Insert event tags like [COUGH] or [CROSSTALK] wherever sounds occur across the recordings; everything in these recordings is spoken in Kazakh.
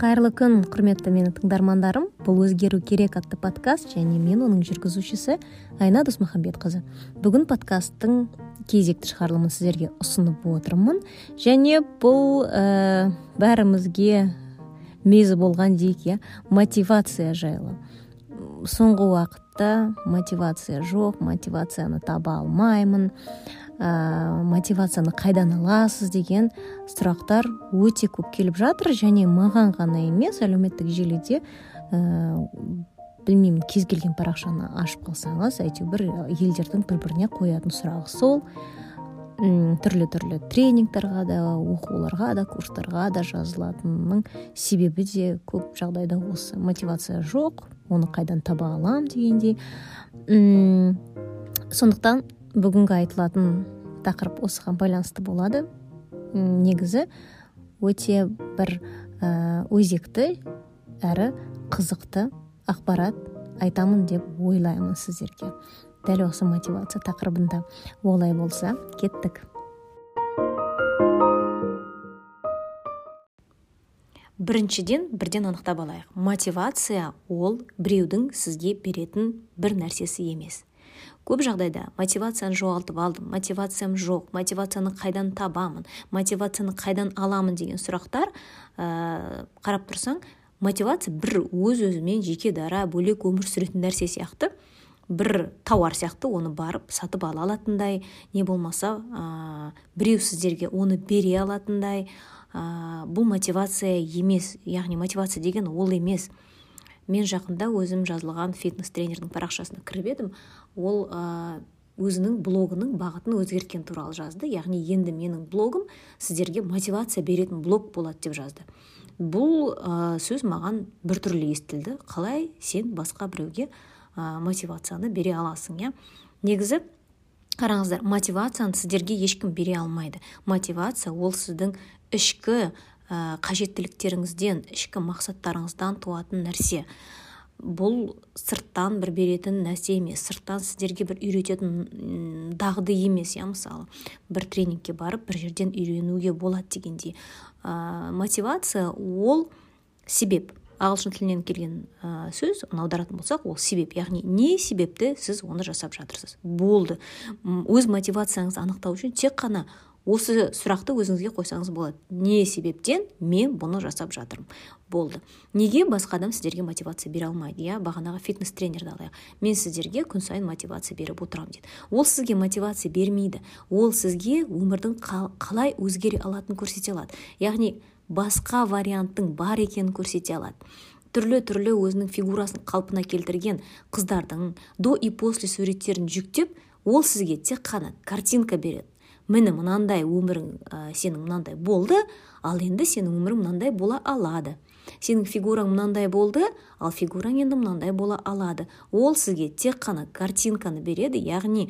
кайырлуу күн курметтүү менин тыңдармандарым. Бул өзгөрүү керек аттуу подкаст және мен онун жүргүзүүчүсү айна досмухамбет кызы бүгүн подкасттын кезекти чыгарылымын сиздерге усунуп отурмун және бул э, баарыбызге мезі болгон дейик э мотивация жайлуу соңку убакытта мотивация жок мотивацияны таба алмаймын. Мотивацияны кайдан аласыз деген сурактар өтө көп келип жатыр және мага гана эмес алеуметтик желиде билбейм кез келген баракчаны ачып калсаңыз әйтеуір бир элдердин бири бирине коятын сурагы сол түрлүү түрлүү тренингтерге да окууларга да курстарга да жазылатынымның себеби де көп жагдайда осы мотивация жок ону кайдан таба алам дегендей. Сондуктан бүгүнкү айтылатын такырып осуга байланыштуу болду негизи өтө бир өзекти әрі кызыктуу акпарат айтамын деп ойлаймын сиздерге дәл осы мотивация тақырыбында олай болса кеттік. Біріншіден бірден анықтап алайық. Мотивация ол біреудің сізге беретін бір нәрсесі емес. Көп жағдайда мотивацияны жоғалтып алдым мотивациям жоқ мотивацияны қайдан табамын мотивацияны қайдан аламын деген сұрақтар ә, қарап тұрсаң мотивация бір өз өзімен жеке дара бөлек өмір сүретін нәрсе сияқты. Бір тауар сияқты оны барып сатып ала алатындай не болмаса ә, біреу сіздерге оны бере алатындай. Ә, бұл мотивация емес яғни мотивация деген ол емес. Мен жақында өзім жазылған фитнес тренердің парақшасына кіріп едім. Ол ә, өзінің блогының бағытын өзгерткен туралы жазды. Яғни енді менің блогым сіздерге мотивация беретін блог болады деп жазды. Бұл ә, сөз маған біртүрлі естілді. Қалай сен басқа біреуге мотивацияны бере аласың иә? Негізі қараңыздар мотивацияны сіздерге ешкім бере алмайды. Мотивация ол сіздің ішкі ә, қажеттіліктеріңізден ішкі мақсаттарыңыздан туатын нәрсе. Бұл сырттан бір беретін нәрсе емес сырттан сіздерге бір үйрететін дағды емес иә мысалы. Бір тренингке барып бір жерден үйренуге болады дегендей. Ә, мотивация ол себеп. Ағылшын тілінен келген ә, сөз оны аударатын болсақ ол себеп. Яғни не себепті сіз оны жасап жатырсыз? Болды. Өз мотивацияңызды анықтау үшін тек қана осы сұрақты өзіңізге қойсаңыз болады. Не себептен мен бұны жасап жатырмын? Болды. Неге басқа адам сіздерге мотивация бере алмайды иә? Бағанағы фитнес тренерді алайық. Мен сіздерге күн сайын мотивация беріп отырамын дейді ол сізге мотивация бермейді. Ол сізге өмірдің қалай өзгере алатынын көрсете алады. Яғни басқа варианттың бар екенін көрсете алады. Түрлі түрлі өзінің фигурасын қалпына келтірген қыздардың до и после суреттерін жүктеп ол сізге тек қана картинка береді міне мынандай өмірің ә, сенің мынандай болды ал енді сенің өмірің мынандай бола алады. Сенің фигураң мынандай болды ал фигураң енді мынандай бола алады. Ол сізге тек қана картинканы береді яғни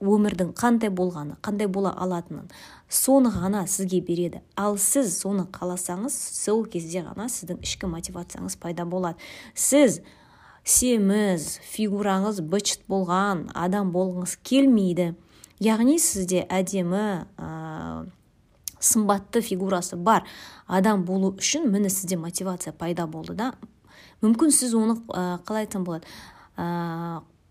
өмірдің қандай болғаны қандай бола алатынын. Соны ғана сізге береді. Ал сіз соны қаласаңыз сол кезде ғана сіздің ішкі мотивацияңыз пайда болады. Сіз семіз фигураңыз бычыт болған адам болғыңыз келмейді. Яғни сізде әдемі ә, сымбатты фигурасы бар адам болу үшін міне сізде мотивация пайда болды да? Мүмкін сіз оны ә, қалай айтсам болады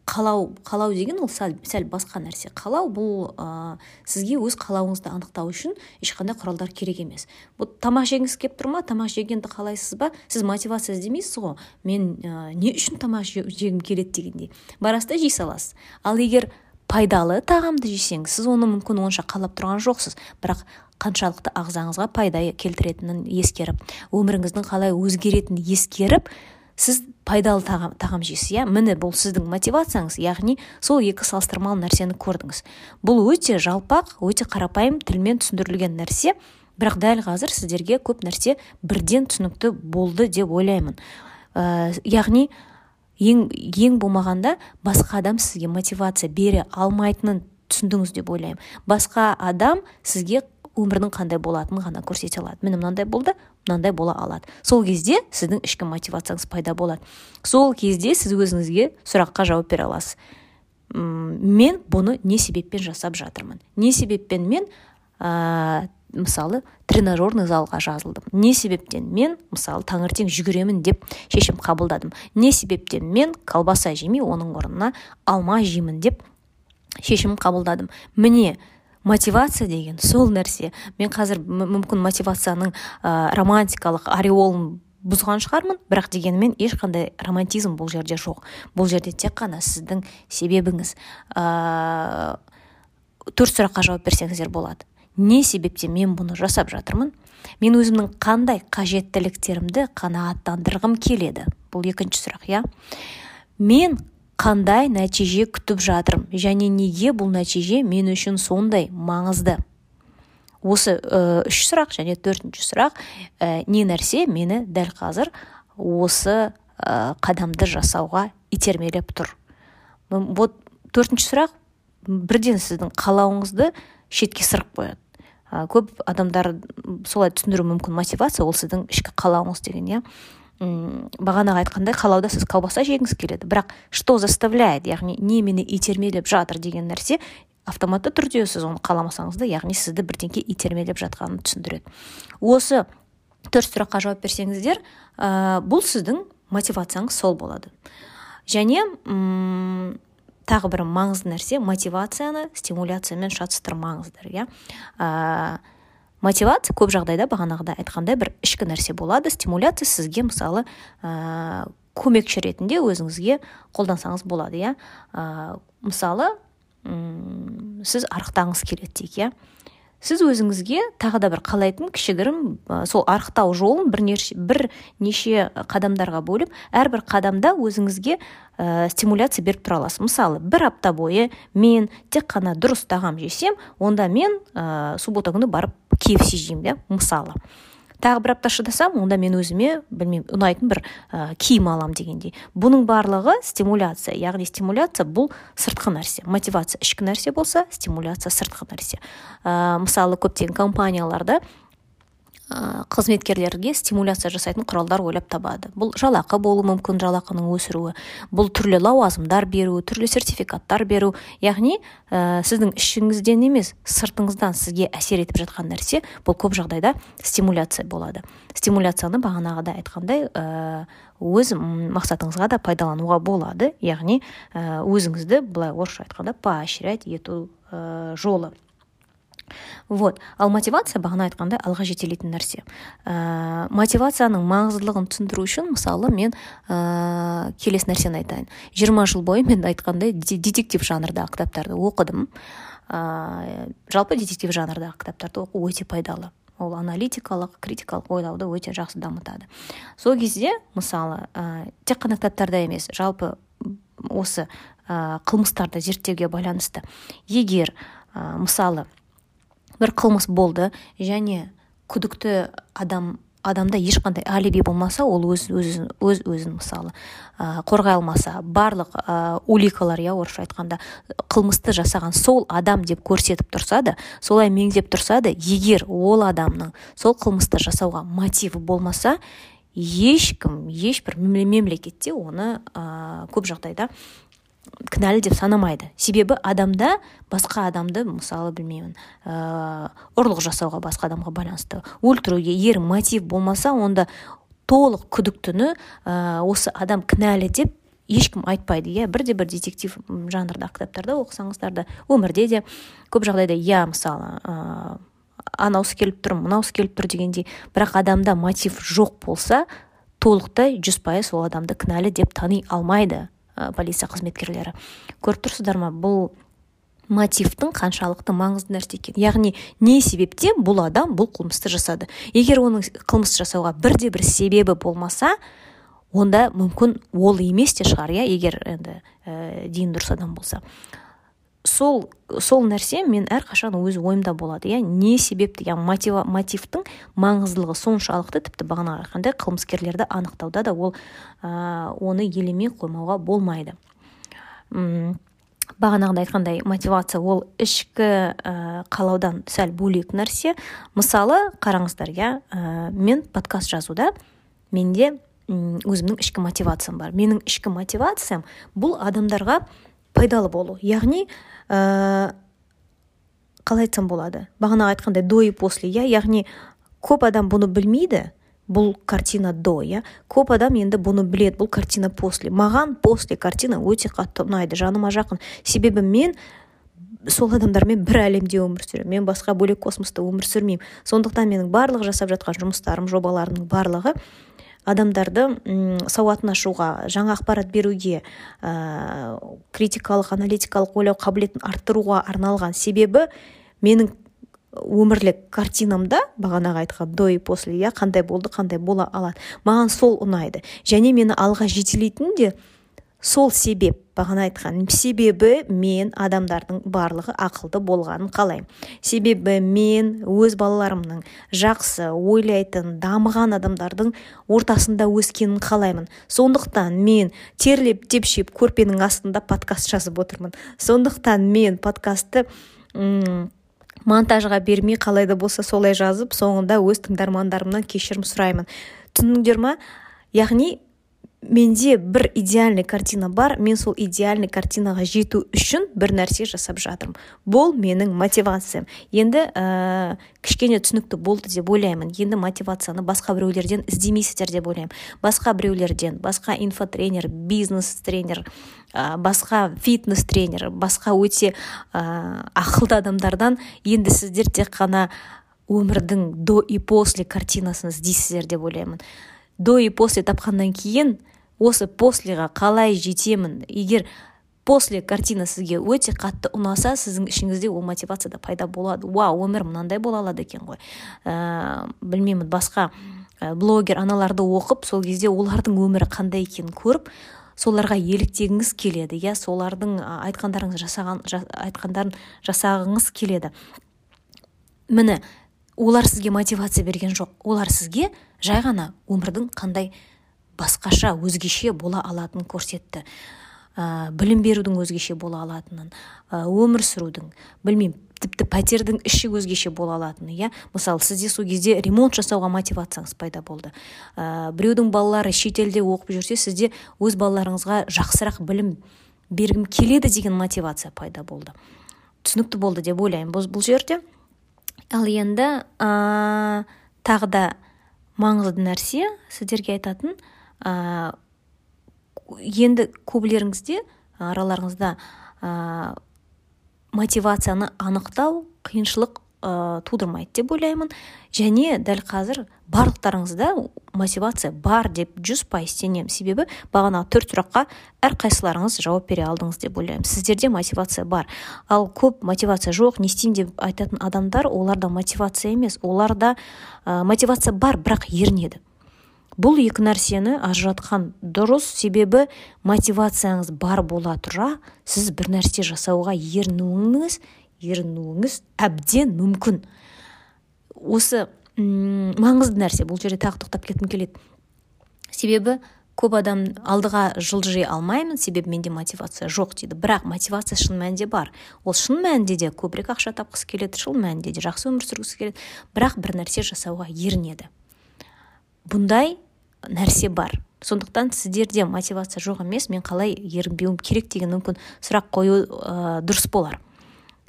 қалау қалау деген ол сәл, сәл басқа нәрсе. Қалау бұл ә, сізге өз қалауыңызды анықтау үшін ешқандай құралдар керек емес. Бұл тамақ жегіңіз келіп тұр ма? Тамақ жегенді қалайсыз ба? Сіз мотивация іздемейсіз ғой. Мен ә, не үшін тамақ жегім келеді дегендей. Барасыз да жей саласыз. Ал егер пайдалы тағамды жесеңіз сіз оны мүмкін онша қалап тұрған жоқсыз. Бірақ қаншалықты ағзаңызға пайда келтіретінін ескеріп өміріңіздің қалай өзгеретінін ескеріп сіз пайдалы тағам, тағам жейсіз иә? Міне бұл сіздің мотивацияңыз яғни сол екі салыстырмалы нәрсені көрдіңіз. Бұл өте жалпақ өте қарапайым тілмен түсіндірілген нәрсе. Бірақ дәл қазір сіздерге көп нәрсе бірден түсінікті болды деп ойлаймын. Ә, яғни ең ең болмағанда басқа адам сізге мотивация бере алмайтынын түсіндіңіз деп ойлаймын. Басқа адам сізге өмірдің қандай болатынын ғана көрсете алады. Міне мынандай болды мынандай бола алады. Сол кезде сіздің ішкі мотивацияңыз пайда болады. Сол кезде сіз өзіңізге сұраққа жауап бере аласыз. Мен бұны не себеппен жасап жатырмын? Не себеппен мен ә, мысалы тренажерный залға жазылдым. Не себептен мен мысалы таңертең жүгіремін деп шешім қабылдадым. Не себептен мен колбаса жемей оның орнына алма жеймін деп шешім қабылдадым. Міне мотивация деген сол нәрсе. Мен қазір мүмкін мотивацияның ә, романтикалық ореолын бұзған шығармын бірақ дегенмен ешқандай романтизм бұл жерде жоқ. Бұл жерде тек қана сіздің себебіңіз. Ә, төрт сұраққа жауап берсеңіздер болады. Не себептен мен бұны жасап жатырмын? Мен өзімнің қандай қажеттіліктерімді қанағаттандырғым келеді? Бұл екінші сұрақ иә. Мен қандай нәтиже күтіп жатырмын? Және неге бұл нәтиже мен үшін сондай маңызды? Осы ә, үш сұрақ және төртінші сұрақ ә, не нәрсе мені дәл қазір осы ә, қадамды жасауға итермелеп тұр? Вот төртінші сұрақ бірден сіздің қалауыңызды шетке сырып қояды. Ә, көп адамдар солай түсіндіру мүмкін. Мотивация ол сіздің ішкі қалауыңыз деген иә? Бағанағы айтқандай қалауда сіз колбаса жегіңіз келеді бірақ что заставляет? Яғни не мені итермелеп жатыр деген нәрсе автоматты түрде сіз оны қаламасаңыз да яғни сізді бірдеңке итермелеп жатқанын түсіндіреді. Осы төрт сұраққа жауап берсеңіздер ә, бұл сіздің мотивацияңыз сол болады. Және ұм, тағы бір маңызды нәрсе мотивацияны стимуляциямен шатыстырмаңыздар иә? Ә, мотивация көп жағдайда бағанағыда айтқандай бір ішкі нәрсе болады. Стимуляция сізге мысалы ә, көмекші ретінде өзіңізге қолдансаңыз болады иә? Ә, мысалы сіз арықтағыңыз келеді дейік иә? Сіз өзіңізге тағы да бір қалайтын кішігірім сол арықтау жолын бір неше қадамдарға бөліп әрбір қадамда өзіңізге ә, стимуляция беріп тұра аласыз. Мысалы бір апта бойы мен тек қана дұрыс тағам жесем онда мен ә, суббота күні барып kfc жеймін иә мысалы. Тағы бір апта шыдасам онда мен өзіме білмеймін ұнайтын бір ә, киім алам дегендей. Бұның барлығы стимуляция. Яғни стимуляция бұл сыртқы нәрсе. Мотивация ішкі нәрсе болса стимуляция сыртқы нәрсе. Ә, мысалы көптеген компанияларда қызметкерлерге стимуляция жасайтын құралдар ойлап табады. Бұл жалақы болуы мүмкін жалақының өсіруі. Бұл түрлі лауазымдар беру түрлі сертификаттар беру. Яғни ә, сіздің ішіңізден емес сыртыңыздан сізге әсер етіп жатқан нәрсе бұл көп жағдайда стимуляция болады. Стимуляцияны бағанағыда айтқандай ә, өз мақсатыңызға да пайдалануға болады. Яғни өзіңізді былай орысша айтқанда поощрять ету жолы. Вот. Ал мотивация бағана айтқандай алға жетелейтін нәрсе. Ә, мотивацияның маңыздылығын түсіндіру үшін мысалы мен ә, келесі нәрсені айтайын. Жиырма жыл бойы мен айтқандай детектив жанрдағы кітаптарды оқыдым. Ә, жалпы детектив жанрдағы кітаптарды оқу өте пайдалы. Ол аналитикалық критикалық ойлауды өте жақсы дамытады. Сол кезде мысалы ә, тек қана кітаптарда емес жалпы осы ә, қылмыстарды зерттеуге байланысты. Егер ә, мысалы бір қылмыс болды. Және күдікті адам адамда ешқандай алиби болмаса ол өз өзін өз өзін мысалы ә, қорғай алмаса барлық ә, уликалар иә орысша айтқанда қылмысты жасаған сол адам деп көрсетіп тұрса да солай меңзеп тұрса да егер ол адамның сол қылмысты жасауға мотиві болмаса ешкім ешбір мемлекетте оны ә, көп жағдайда кінәлі деп санамайды. Себебі адамда басқа адамды мысалы білмеймін ә, ұрлық жасауға басқа адамға байланысты өлтіруге егер мотив болмаса онда толық күдіктіні ә, осы адам кінәлі деп ешкім айтпайды. Иә бірде бір детектив жанрдағы кітаптарда оқысаңыздар да өмірде де көп жағдайда иә мысалы ә, анаусы келіп тұр мынаусы келіп тұр дегендей бірақ адамда мотив жоқ болса толықтай жүз пайыз ол адамды кінәлі деп тани алмайды. Ә, полиция қызметкерлері. Көріп тұрсыздар ма бұл мотивтің қаншалықты маңызды нәрсе екенін яғни не себептен бұл адам бұл қылмысты жасады? Егер оның қылмыс жасауға бірде бір себебі болмаса онда мүмкін ол емес те шығар иә? Егер енді ә, дұрыс адам болса. Сол сол нәрсе мен әрқашан өз ойымда болады. Иә не себепті яғни мотива, мотивтің маңыздылығы соншалықты тіпті бағана айтқандай қылмыскерлерді анықтауда да ол ә, оны елемей қоймауға болмайды. М бағанағыдай айтқандай мотивация ол ішкі ә, қалаудан сәл бөлек нәрсе. Мысалы қараңыздар иә ә, мен подкаст жазуда менде өзімнің ішкі мотивациям бар. Менің ішкі мотивациям бұл адамдарға пайдалы болу. Яғни ә, қалай айтсам болады? Бағана айтқандай до и после иә? Яғни көп адам бұны білмейді бұл картина до иә? Көп адам енді бұны біледі бұл картина после. Маған после картина өте қатты ұнайды жаныма жақын. Себебі мен сол адамдармен бір әлемде өмір сүремін. Мен басқа бөлек космоста өмір сүрмеймін. Сондықтан менің барлық жасап жатқан жұмыстарым жобаларымның барлығы адамдарды сауатын ашуға жаңа ақпарат беруге ә, критикалық аналитикалық ойлау қабілетін арттыруға арналған себебі менің өмірлік картинамда бағанағы айтқан до и после иә қандай болды қандай бола алады. Маған сол ұнайды. Және мені алға жетелейтін де сол себеп бағана айтқан себебі мен адамдардың барлығы ақылды болғанын қалаймын. Себебі мен өз балаларымның жақсы ойлайтын дамыған адамдардың ортасында өскенін қалаймын. Сондықтан мен терлеп тепшіп көрпенің астында подкаст жазып отырмын. Сондықтан мен подкастты монтажға бермей қалай да болса солай жазып соңында өз тыңдармандарымнан кешірім сұраймын. Түсіндіңдер ма? Яғни менде бір идеальный картина бар мен сол идеальный картинаға жету үшін бір нәрсе жасап жатырмын. Бұл менің мотивациям. Енді ә, кішкене түсінікті болды деп ойлаймын. Енді мотивацияны басқа біреулерден іздемейсіздер деп ойлаймын. Басқа біреулерден басқа инфотренер бизнес тренер ә, басқа фитнес тренер басқа өте ә, ақылды адамдардан енді сіздер тек қана өмірдің до и после картинасын іздейсіздер деп ойлаймын. До и после тапқаннан кейін осы послеға қалай жетемін? Егер после картина сізге өте қатты ұнаса сіздің ішіңізде ол мотивация да пайда болады. Вау өмір мынандай бола алады екен ғой. Ә, білмеймін басқа ә, блогер аналарды оқып сол кезде олардың өмірі қандай екенін көріп соларға еліктегіңіз келеді иә? Солардың айтқандарыңыз жасаған жа, айтқандарын жасағыңыз келеді. Міне олар сізге мотивация берген жоқ. Олар сізге жай ғана өмірдің қандай басқаша өзгеше бола алатынын көрсетті. Ә, білім берудің өзгеше бола алатынын өмір сүрудің білмеймін тіпті пәтердің іші өзгеше бола алатыны иә? Мысалы сізде сол кезде ремонт жасауға мотивацияңыз пайда болды. Ә, біреудің балалары шетелде оқып жүрсе сізде өз балаларыңызға жақсырақ білім бергім келеді деген мотивация пайда болды. Түсінікті болды деп ойлаймын. Бұл жерде ал енді ә, тағы да маңызды нәрсе сіздерге айтатын ә, енді көбілеріңізде араларыңызда ә, мотивацияны анықтау қиыншылық ә, тудырмайды деп ойлаймын. Және дәл қазір барлықтарыңызда мотивация бар деп жүз пайыз сенемін. Себебі бағанағы төрт сұраққа әрқайсыларыңыз жауап бере алдыңыз деп ойлаймын. Сіздерде мотивация бар. Ал көп мотивация жоқ не істеймін деп айтатын адамдар оларда мотивация емес оларда ә, мотивация бар бірақ ерінеді. Бұл екі нәрсені ажыратқан дұрыс. Себебі мотивацияңыз бар бола тұра сіз бір нәрсе жасауға ерінуіңіз ерінуіңіз әбден мүмкін. Осы м маңызды нәрсе бұл жерде тағы тоқтап кеткім келеді. Себебі көп адам алдыға жылжи алмаймын себебі менде мотивация жоқ дейді. Бірақ мотивация шын мәнінде бар. Ол шын мәнінде де көбірек ақша тапқысы келеді шын мәнінде де жақсы өмір сүргісі келеді. Бірақ бір нәрсе жасауға ерінеді. Бұндай нәрсе бар. Сондықтан сіздерде мотивация жоқ емес мен қалай ерінбеуім керек деген мүмкін сұрақ қою ә, дұрыс болар.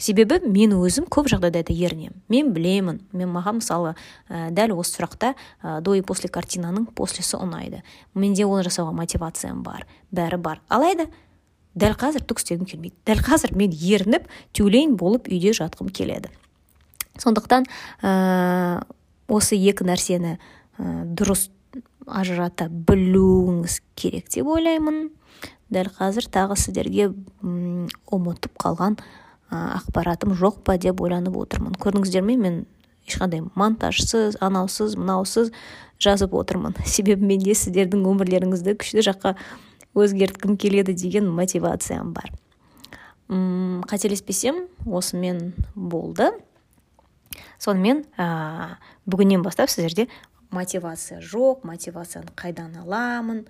Себебі мен өзім көп жағдайда да ерінемін мен білемін мен маған мысалы ә, дәл осы сұрақта ә, до и после картинаның послесі ұнайды. Менде оны жасауға мотивациям бар бәрі бар. Алайда дәл қазір түк істегім келмейді. Дәл қазір мен ерініп тюлень болып үйде жатқым келеді. Сондықтан ә, осы екі нәрсені ә, дұрыс ажырата білуіңіз керек деп ойлаймын. Дәл қазір тағы сіздерге ұмытып қалған ақпаратым жоқ па деп ойланып отырмын. Көрдіңіздер ме? Мен ешқандай монтажсыз анаусыз мынаусыз жазып отырмын. [LAUGHS] Себебі менде сіздердің өмірлеріңізді күшті жаққа өзгерткім келеді деген мотивациям бар. М қателеспесем осымен болды. Сонымен ә, бүгіннен бастап сіздерде мотивация жоқ мотивацияны қайдан аламын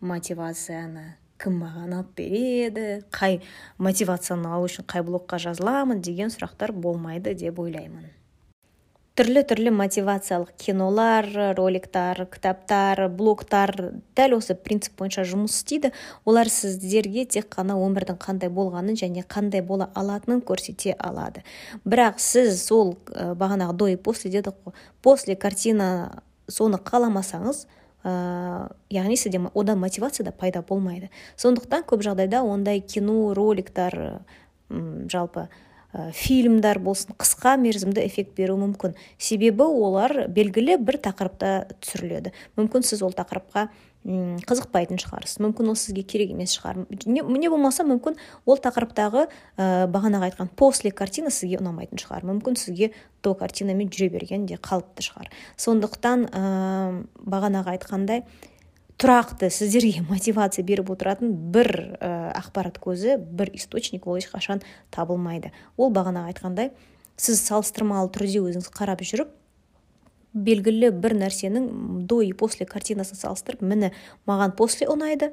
мотивацияны кім маған алып береді қай мотивацияны алу үшін қай блогқа жазыламын деген сұрақтар болмайды деп ойлаймын. Түрлі түрлі мотивациялық кинолар роликтар кітаптар блогтар дәл осы принцип бойынша жұмыс істейді. Олар сіздерге тек қана өмірдің қандай болғанын және қандай бола алатынын көрсете алады. Бірақ сіз сол бағанағы до и после дедік қой после картина соны қаламасаңыз ә, яғни сізде одан мотивация да пайда болмайды. Сондықтан көп жағдайда ондай кино роликтар жалпы ә, фильмдар болсын қысқа мерзімді эффект беруі мүмкін. Себебі олар белгілі бір тақырыпта түсіріледі. Мүмкін сіз ол тақырыпқа қызықпайтын шығарсыз. Мүмкін ол сізге керек емес шығар. Не, болмаса мүмкін ол тақырыптағы ә, бағанағы айтқан после картина сізге ұнамайтын шығар. Мүмкін сізге до картинамен жүре берген де қалыпты шығар. Сондықтан ә, бағанағы айтқандай тұрақты сіздерге [LAUGHS] мотивация беріп отыратын бір ә, ақпарат көзі бір источник ол ешқашан табылмайды. Ол бағана айтқандай сіз салыстырмалы түрде өзіңіз қарап жүріп белгілі бір нәрсенің до и после картинасын салыстырып міне маған после ұнайды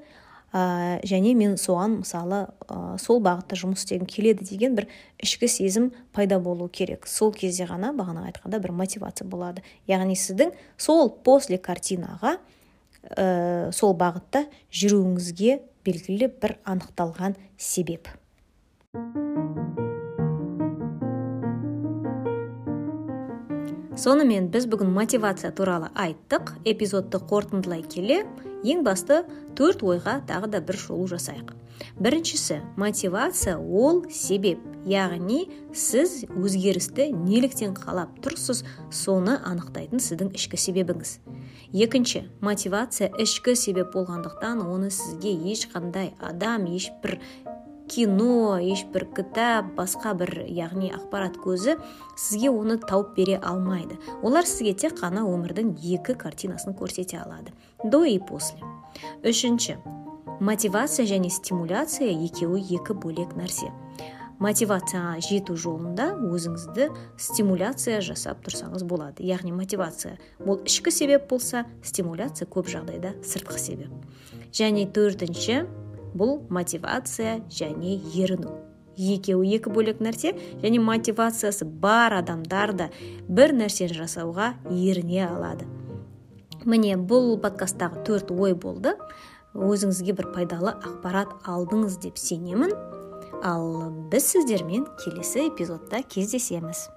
ә, және мен соған мысалы ә, сол бағытта жұмыс істегім келеді деген бір ішкі сезім пайда болу керек. Сол кезде ғана бағана айтқанда бір мотивация болады. Яғни сіздің сол после картинаға ә, сол бағытта жүруіңізге белгілі бір анықталған себеп. Сонымен біз бүгін мотивация туралы айттық эпизодты қорытындылай келе ең басты төрт ойға тағы да бір шолу жасайық. Біріншісі мотивация ол себеп яғни сіз өзгерісті неліктен қалап тұрсыз соны анықтайтын сіздің ішкі себебіңіз. Екінші мотивация ішкі себеп болғандықтан оны сізге ешқандай адам ешбір кино ешбір кітап басқа бір яғни ақпарат көзі сізге оны тауып бере алмайды. Олар сізге тек қана өмірдің екі картинасын көрсете алады. До и после. Үшінші. Мотивация және стимуляция екеуі екі бөлек нәрсе. Мотивацияға жету жолында өзіңізді стимуляция жасап тұрсаңыз болады. Яғни мотивация бұл ішкі себеп болса стимуляция көп жағдайда сыртқы себеп. Және төртінші. Бұл мотивация және еріну. Екеуі екі бөлек нәрсе және мотивациясы бар адамдар да бір нәрсені жасауға еріне алады. Міне бұл подкасттағы төрт ой болды. Өзіңізге бір пайдалы ақпарат алдыңыз деп сенемін. Ал біз сіздермен келесі эпизодта кездесеміз.